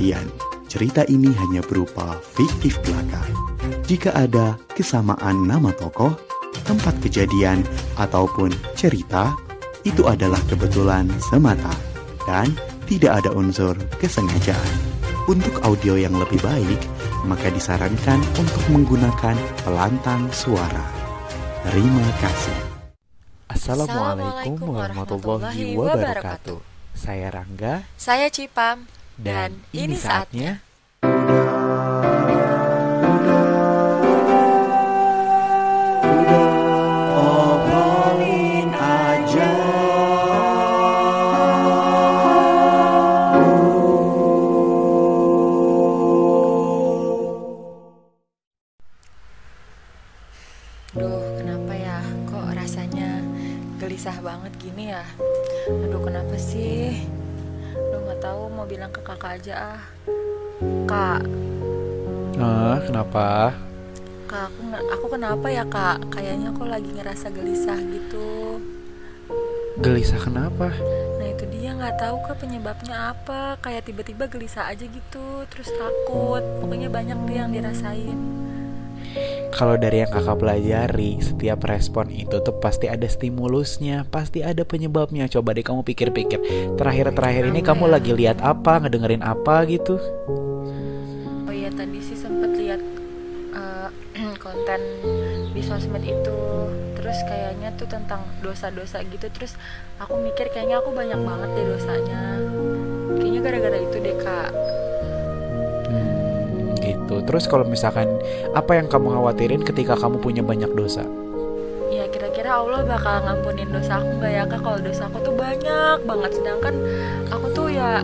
Perhatian, cerita ini hanya berupa fiktif belaka. Jika ada kesamaan nama tokoh, tempat kejadian, ataupun cerita, itu adalah kebetulan semata dan tidak ada unsur kesengajaan. Untuk audio yang lebih baik, maka disarankan untuk menggunakan pelantang suara. Terima kasih. Assalamualaikum warahmatullahi wabarakatuh. Saya Rangga Saya Cipam dan ini saatnya Obrolin aja. Duh, kenapa ya? Kok rasanya gelisah banget gini ya? Aduh, kenapa sih? Nggak tahu mau bilang ke kakak aja ah. Kak, Ah, kenapa? kak aku aku kenapa ya kak? Kayaknya aku lagi ngerasa gelisah gitu. Gelisah kenapa? Nah itu dia nggak tahu kak penyebabnya apa. Kayak tiba-tiba gelisah aja gitu, terus takut. Pokoknya banyak deh yang dirasain. Kalau dari yang kakak pelajari, setiap respon itu tuh pasti ada stimulusnya, pasti ada penyebabnya. Coba deh kamu pikir-pikir. Terakhir-terakhir ini kamu lagi lihat apa, ngedengerin apa gitu? Oh iya tadi sih sempet lihat eh, konten di sosmed itu terus kayaknya tuh tentang dosa-dosa gitu terus aku mikir kayaknya aku banyak banget deh dosanya kayaknya gara-gara itu deh kak gitu. Terus kalau misalkan apa yang kamu khawatirin ketika kamu punya banyak dosa? ya kira-kira Allah bakal ngampunin dosa aku nggak ya kak kalau dosa aku tuh banyak banget sedangkan aku tuh ya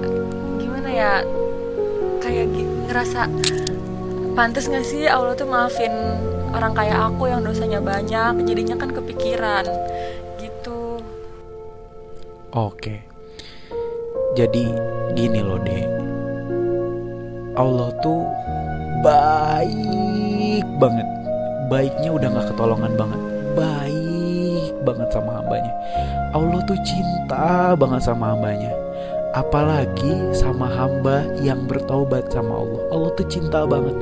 gimana ya kayak ngerasa pantas nggak sih Allah tuh maafin orang kayak aku yang dosanya banyak jadinya kan kepikiran gitu Oke. Jadi gini loh, Dek. Allah tuh baik banget. Baiknya udah gak ketolongan banget. Baik banget sama hambanya. Allah tuh cinta banget sama hambanya. Apalagi sama hamba yang bertaubat sama Allah. Allah tuh cinta banget.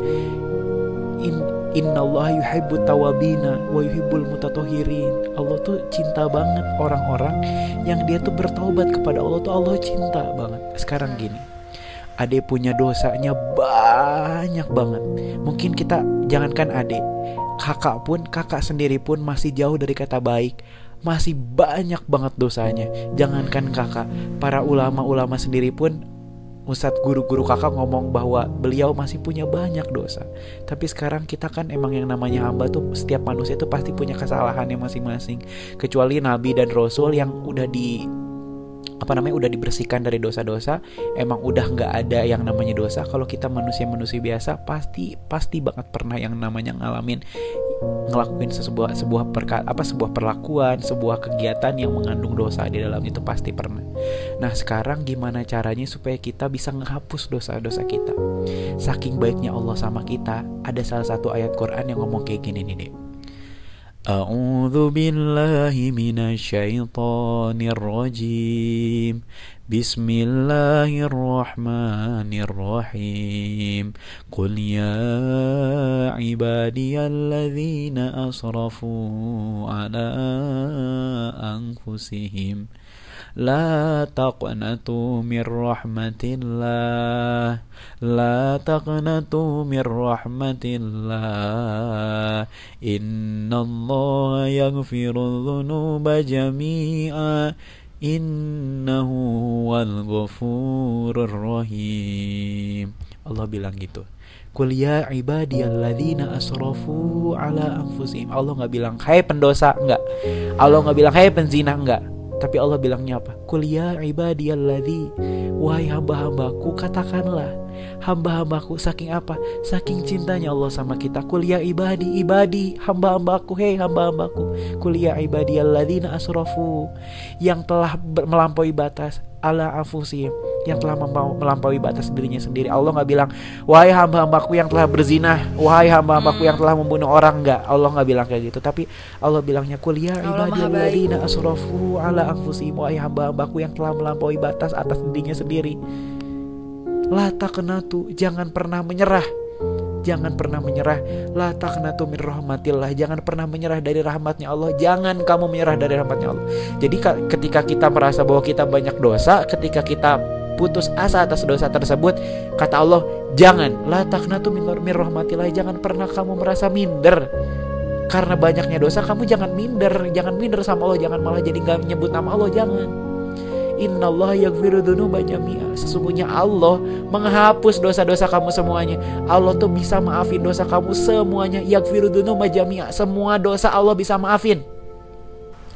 In, Inna Allah yuhibbu tawabina wa yuhibbul mutatohirin Allah tuh cinta banget orang-orang yang dia tuh bertaubat kepada Allah tuh Allah cinta banget Sekarang gini Ade punya dosanya banyak banget. Mungkin kita jangankan ade Kakak pun, kakak sendiri pun masih jauh dari kata baik. Masih banyak banget dosanya. Jangankan kakak Para ulama-ulama sendiri pun Ustadz guru-guru kakak ngomong bahwa beliau masih punya banyak dosa. Tapi sekarang kita kan emang yang namanya hamba tuh Setiap manusia tuh pasti punya kesalahannya masing-masing. Kecuali Nabi dan Rasul yang udah di apa namanya udah dibersihkan dari dosa-dosa emang udah nggak ada yang namanya dosa. Kalau kita manusia-manusia biasa pasti pasti banget pernah yang namanya ngalamin ngelakuin sebuah sebuah perka, apa sebuah perlakuan sebuah kegiatan yang mengandung dosa di dalam itu pasti pernah. Nah sekarang gimana caranya supaya kita bisa menghapus dosa-dosa kita? Saking baiknya Allah sama kita ada salah satu ayat Quran yang ngomong kayak gini nih deh أعوذ بالله من الشيطان الرجيم. بسم الله الرحمن الرحيم. قل يا عبادي الذين أسرفوا على أنفسهم. La taqnatu min rahmatillah. La taqnatu min rahmatillah. Inna Allah yaghfiru dhunuba jami'a. Innahu wal ghafurur rahim. Allah bilang gitu. Kul ya ibadiyalladzina asrafu ala anfusim Allah gak bilang hai hey, pendosa Enggak Allah gak bilang hai hey, penzina Enggak tapi Allah bilangnya apa? Qul ya ibadiyalladzi Wahai hamba-hambaku katakanlah Hamba-hambaku saking apa? Saking cintanya Allah sama kita Qul ya ibadi ibadi Hamba-hambaku Hei hamba-hambaku Qul ya ibadiyalladzina asrafu Yang telah melampaui batas Ala anfusihim yang telah melampaui batas dirinya sendiri. Allah nggak bilang, wahai hamba-hambaku yang telah berzina, wahai hamba-hambaku yang telah membunuh orang nggak. Allah nggak bilang kayak gitu. Tapi Allah bilangnya kuliah Allah Maha ibadiyalladzina asrafu ala anfusihim wahai hamba-hambaku yang telah melampaui batas atas dirinya sendiri. La taqnatu, jangan pernah menyerah. Jangan pernah menyerah. La taqnatu min rahmatillah. Jangan pernah menyerah dari rahmatnya Allah. Jangan kamu menyerah dari rahmatnya Allah. Jadi ketika kita merasa bahwa kita banyak dosa, ketika kita putus asa atas dosa tersebut, kata Allah, jangan la taqnatu min rahmatillah. Jangan pernah kamu merasa minder karena banyaknya dosa kamu jangan minder jangan minder sama Allah jangan malah jadi nggak menyebut nama Allah jangan Innallaha yaghfiru dzunuba jami'a. Sesungguhnya Allah menghapus dosa-dosa kamu semuanya. Allah tuh bisa maafin dosa kamu semuanya. Yaghfiru dzunuba jami'a. Semua dosa Allah bisa maafin.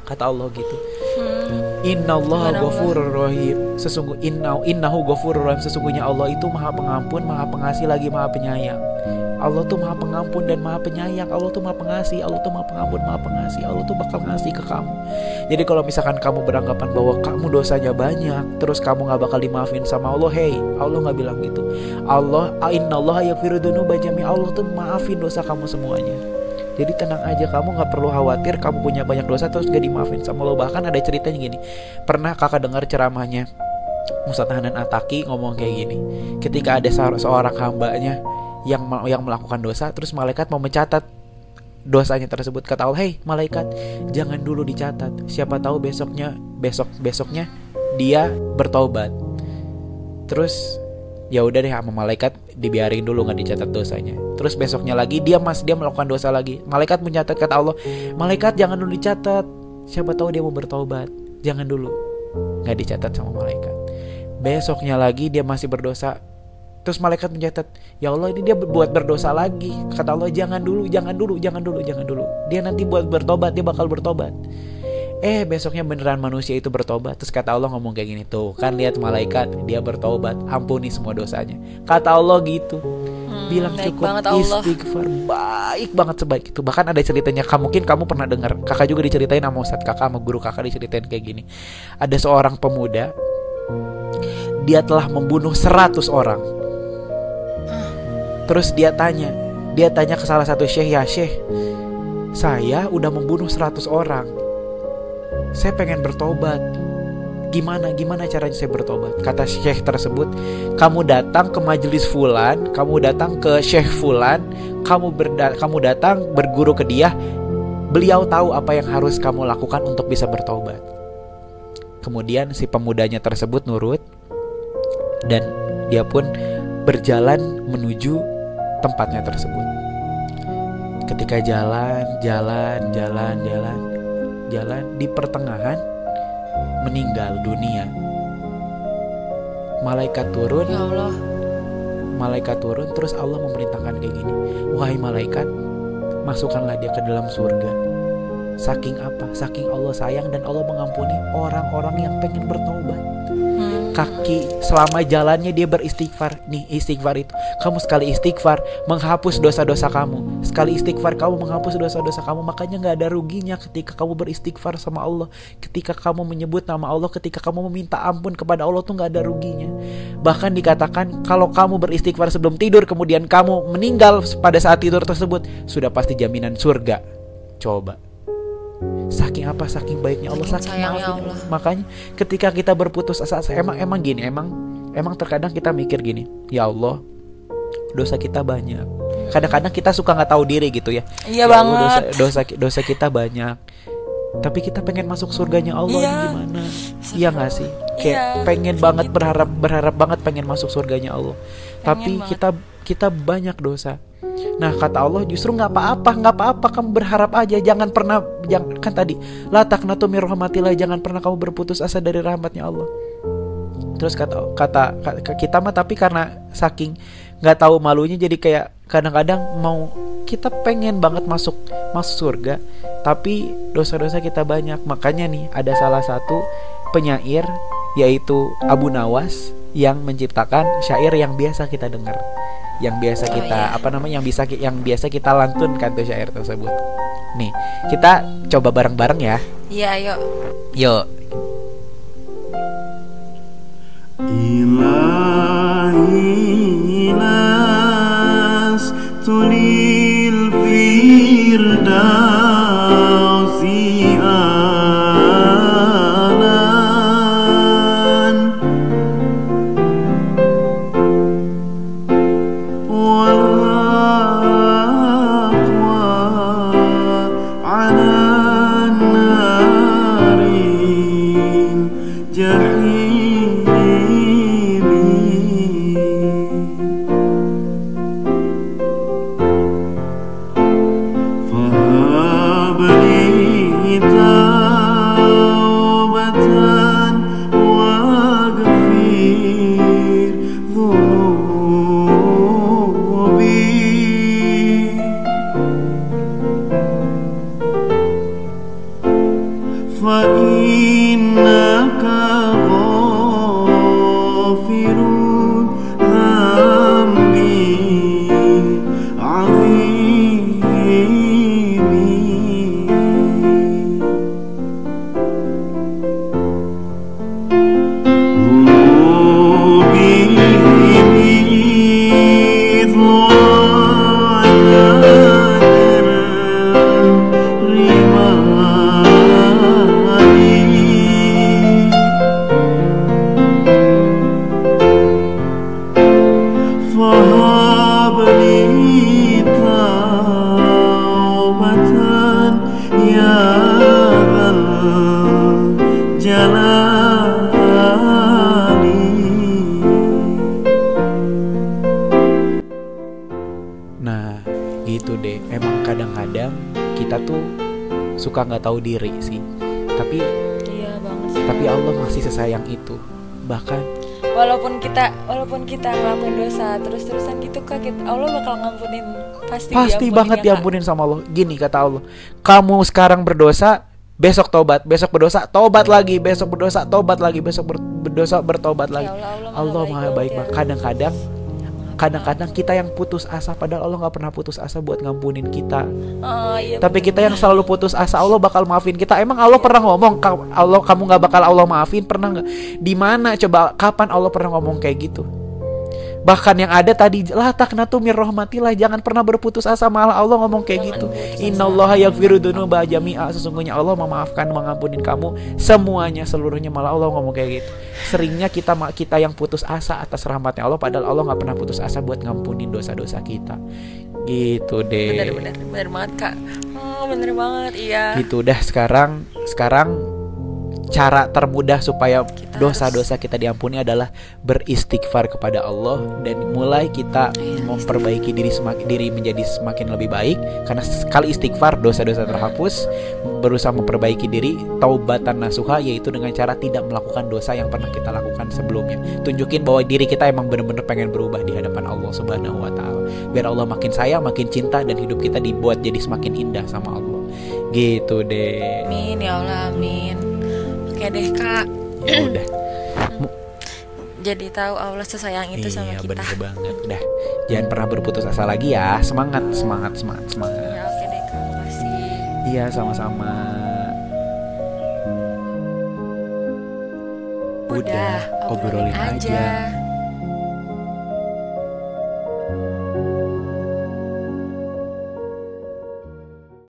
Kata Allah gitu. Hmm. Innallaha ghafurur rahim. Sesungguh inna innahu ghafurur rahim. Sesungguhnya Allah itu Maha Pengampun, Maha Pengasih lagi Maha Penyayang. Allah tuh maha pengampun dan maha penyayang. Allah tuh maha pengasih. Allah tuh maha pengampun maha pengasih. Allah tuh bakal ngasih ke kamu. Jadi kalau misalkan kamu beranggapan bahwa kamu dosanya banyak terus kamu nggak bakal dimaafin sama Allah hey Allah nggak bilang gitu. Allah Inna Allah ya bajami Allah tuh maafin dosa kamu semuanya. Jadi tenang aja kamu nggak perlu khawatir kamu punya banyak dosa terus gak dimaafin sama Allah. Bahkan ada ceritanya gini. Pernah kakak dengar ceramahnya Musa Tahanan Ataki ngomong kayak gini. Ketika ada seorang hambanya yang yang melakukan dosa terus malaikat mau mencatat dosanya tersebut. Kata Allah hey malaikat jangan dulu dicatat. Siapa tahu besoknya besok besoknya dia bertobat terus ya udah deh sama malaikat dibiarin dulu nggak dicatat dosanya. Terus besoknya lagi dia mas dia melakukan dosa lagi. Malaikat mencatat kata Allah malaikat jangan dulu dicatat. Siapa tahu dia mau bertobat jangan dulu. Nggak dicatat sama malaikat. Besoknya lagi dia masih berdosa Terus malaikat mencatat, ya Allah ini dia buat berdosa lagi. Kata Allah jangan dulu, jangan dulu, jangan dulu, jangan dulu. Dia nanti buat bertobat, dia bakal bertobat. Eh besoknya beneran manusia itu bertobat. Terus kata Allah ngomong kayak gini Tuh kan lihat malaikat Dia bertobat. Ampuni semua dosanya. Kata Allah gitu. Hmm, Bilang cukup istighfar Baik banget sebaik itu. Bahkan ada ceritanya kamu Mungkin kamu pernah dengar Kakak juga diceritain sama Ustadz kakak Sama guru kakak diceritain kayak gini. Ada seorang pemuda Dia telah membunuh 100 orang Terus dia tanya, dia tanya ke salah satu syekh, ya syekh, saya udah membunuh 100 orang. Saya pengen bertobat. Gimana, gimana caranya saya bertobat? Kata syekh tersebut, kamu datang ke majelis fulan, kamu datang ke syekh fulan, kamu berda kamu datang berguru ke dia, beliau tahu apa yang harus kamu lakukan untuk bisa bertobat. Kemudian si pemudanya tersebut nurut dan dia pun berjalan menuju tempatnya tersebut. Ketika jalan, jalan, jalan, jalan, jalan di pertengahan meninggal dunia. Malaikat turun. Ya Allah. Malaikat turun terus Allah memerintahkan kayak gini. Wahai malaikat, masukkanlah dia ke dalam surga. Saking apa? Saking Allah sayang dan Allah mengampuni orang-orang yang pengen bertobat kaki. Selama jalannya dia beristighfar. Nih istighfar itu. Kamu sekali istighfar menghapus dosa-dosa kamu. Sekali istighfar kamu menghapus dosa-dosa kamu makanya nggak ada ruginya ketika kamu beristighfar sama Allah. Ketika kamu menyebut nama Allah ketika kamu meminta ampun kepada Allah tuh nggak ada ruginya. Bahkan dikatakan kalau kamu beristighfar sebelum tidur kemudian kamu meninggal pada saat tidur tersebut sudah pasti jaminan surga. Coba saking apa saking baiknya Allah saking, saking maafin Allah. makanya ketika kita berputus asa emang emang gini emang emang terkadang kita mikir gini ya Allah dosa kita banyak. Kadang-kadang kita suka nggak tahu diri gitu ya. Iya ya banget. dosa, dosa dosa kita banyak. Tapi kita pengen masuk surganya Allah iya. gimana? Iya nggak sih? Kayak iya, pengen banget berharap berharap banget pengen masuk surganya Allah. Pengen tapi banget. kita kita banyak dosa Nah kata Allah justru nggak apa-apa, nggak apa-apa kamu berharap aja, jangan pernah, jangan kan tadi latak nato rahmatillah, jangan pernah kamu berputus asa dari rahmatnya Allah. Terus kata kata, kata kita mah tapi karena saking nggak tahu malunya jadi kayak kadang-kadang mau kita pengen banget masuk masuk surga, tapi dosa-dosa kita banyak. Makanya nih ada salah satu penyair yaitu Abu Nawas yang menciptakan syair yang biasa kita dengar yang biasa oh, kita iya. apa namanya yang bisa yang biasa kita lantunkan tuh syair tersebut. Nih, kita coba bareng-bareng ya. Iya, yuk. Yuk. Ilahi جحيم tuh suka nggak tahu diri sih. Tapi iya banget sih tapi Allah masih sesayang itu. Bahkan walaupun kita walaupun kita ngelakuin dosa terus terusan gitu kak kita, Allah bakal ngampunin pasti pasti diampunin banget ya, Kak. diampunin sama Allah. Gini kata Allah, kamu sekarang berdosa, besok tobat, besok berdosa, tobat lagi, besok berdosa, tobat lagi, besok ber- berdosa, bertobat Ya lagi. Allah, Allah, Allah maha baik ya. banget. Kadang-kadang kadang-kadang kita yang putus asa padahal Allah nggak pernah putus asa buat ngampunin kita. Oh, iya Tapi bener. kita yang selalu putus asa Allah bakal maafin kita. Emang Allah pernah ngomong "Ka- Allah kamu nggak bakal Allah maafin pernah nggak? Di mana coba kapan Allah pernah ngomong kayak gitu? Bahkan yang ada tadi lah taknatu mir rahmatillah jangan pernah berputus asa malah Allah ngomong kayak gitu. asa. Innallaha yaghfiru dzunuba jami'a sesungguhnya Allah memaafkan mengampunin kamu semuanya seluruhnya malah Allah ngomong kayak gitu. Seringnya kita kita yang putus asa atas rahmatnya Allah padahal Allah nggak pernah putus asa buat ngampunin dosa-dosa kita. Gitu deh. bener bener bener banget kak oh bener banget iya gitu udah sekarang sekarang cara termudah supaya dosa-dosa kita diampuni adalah beristighfar kepada Allah dan mulai kita Iya, memperbaiki diri semakin diri menjadi semakin lebih baik. Karena sekali istighfar dosa-dosa terhapus berusaha memperbaiki diri taubatan nasuha yaitu dengan cara tidak melakukan dosa yang pernah kita lakukan sebelumnya. Tunjukin bahwa diri kita emang bener-bener pengen berubah di hadapan Allah Subhanahu wa taala. Biar Allah makin sayang makin cinta dan hidup kita dibuat jadi semakin indah sama Allah. Gitu deh amin ya Allah amin oke deh kak. Ya udah. Jadi tahu Allah sesayang itu sama iya kita. bener banget. Udah jangan pernah berputus asa lagi ya. Semangat semangat semangat semangat. Ya oke deh kak. Makasih. Iya sama-sama. Udah, obrolin aja.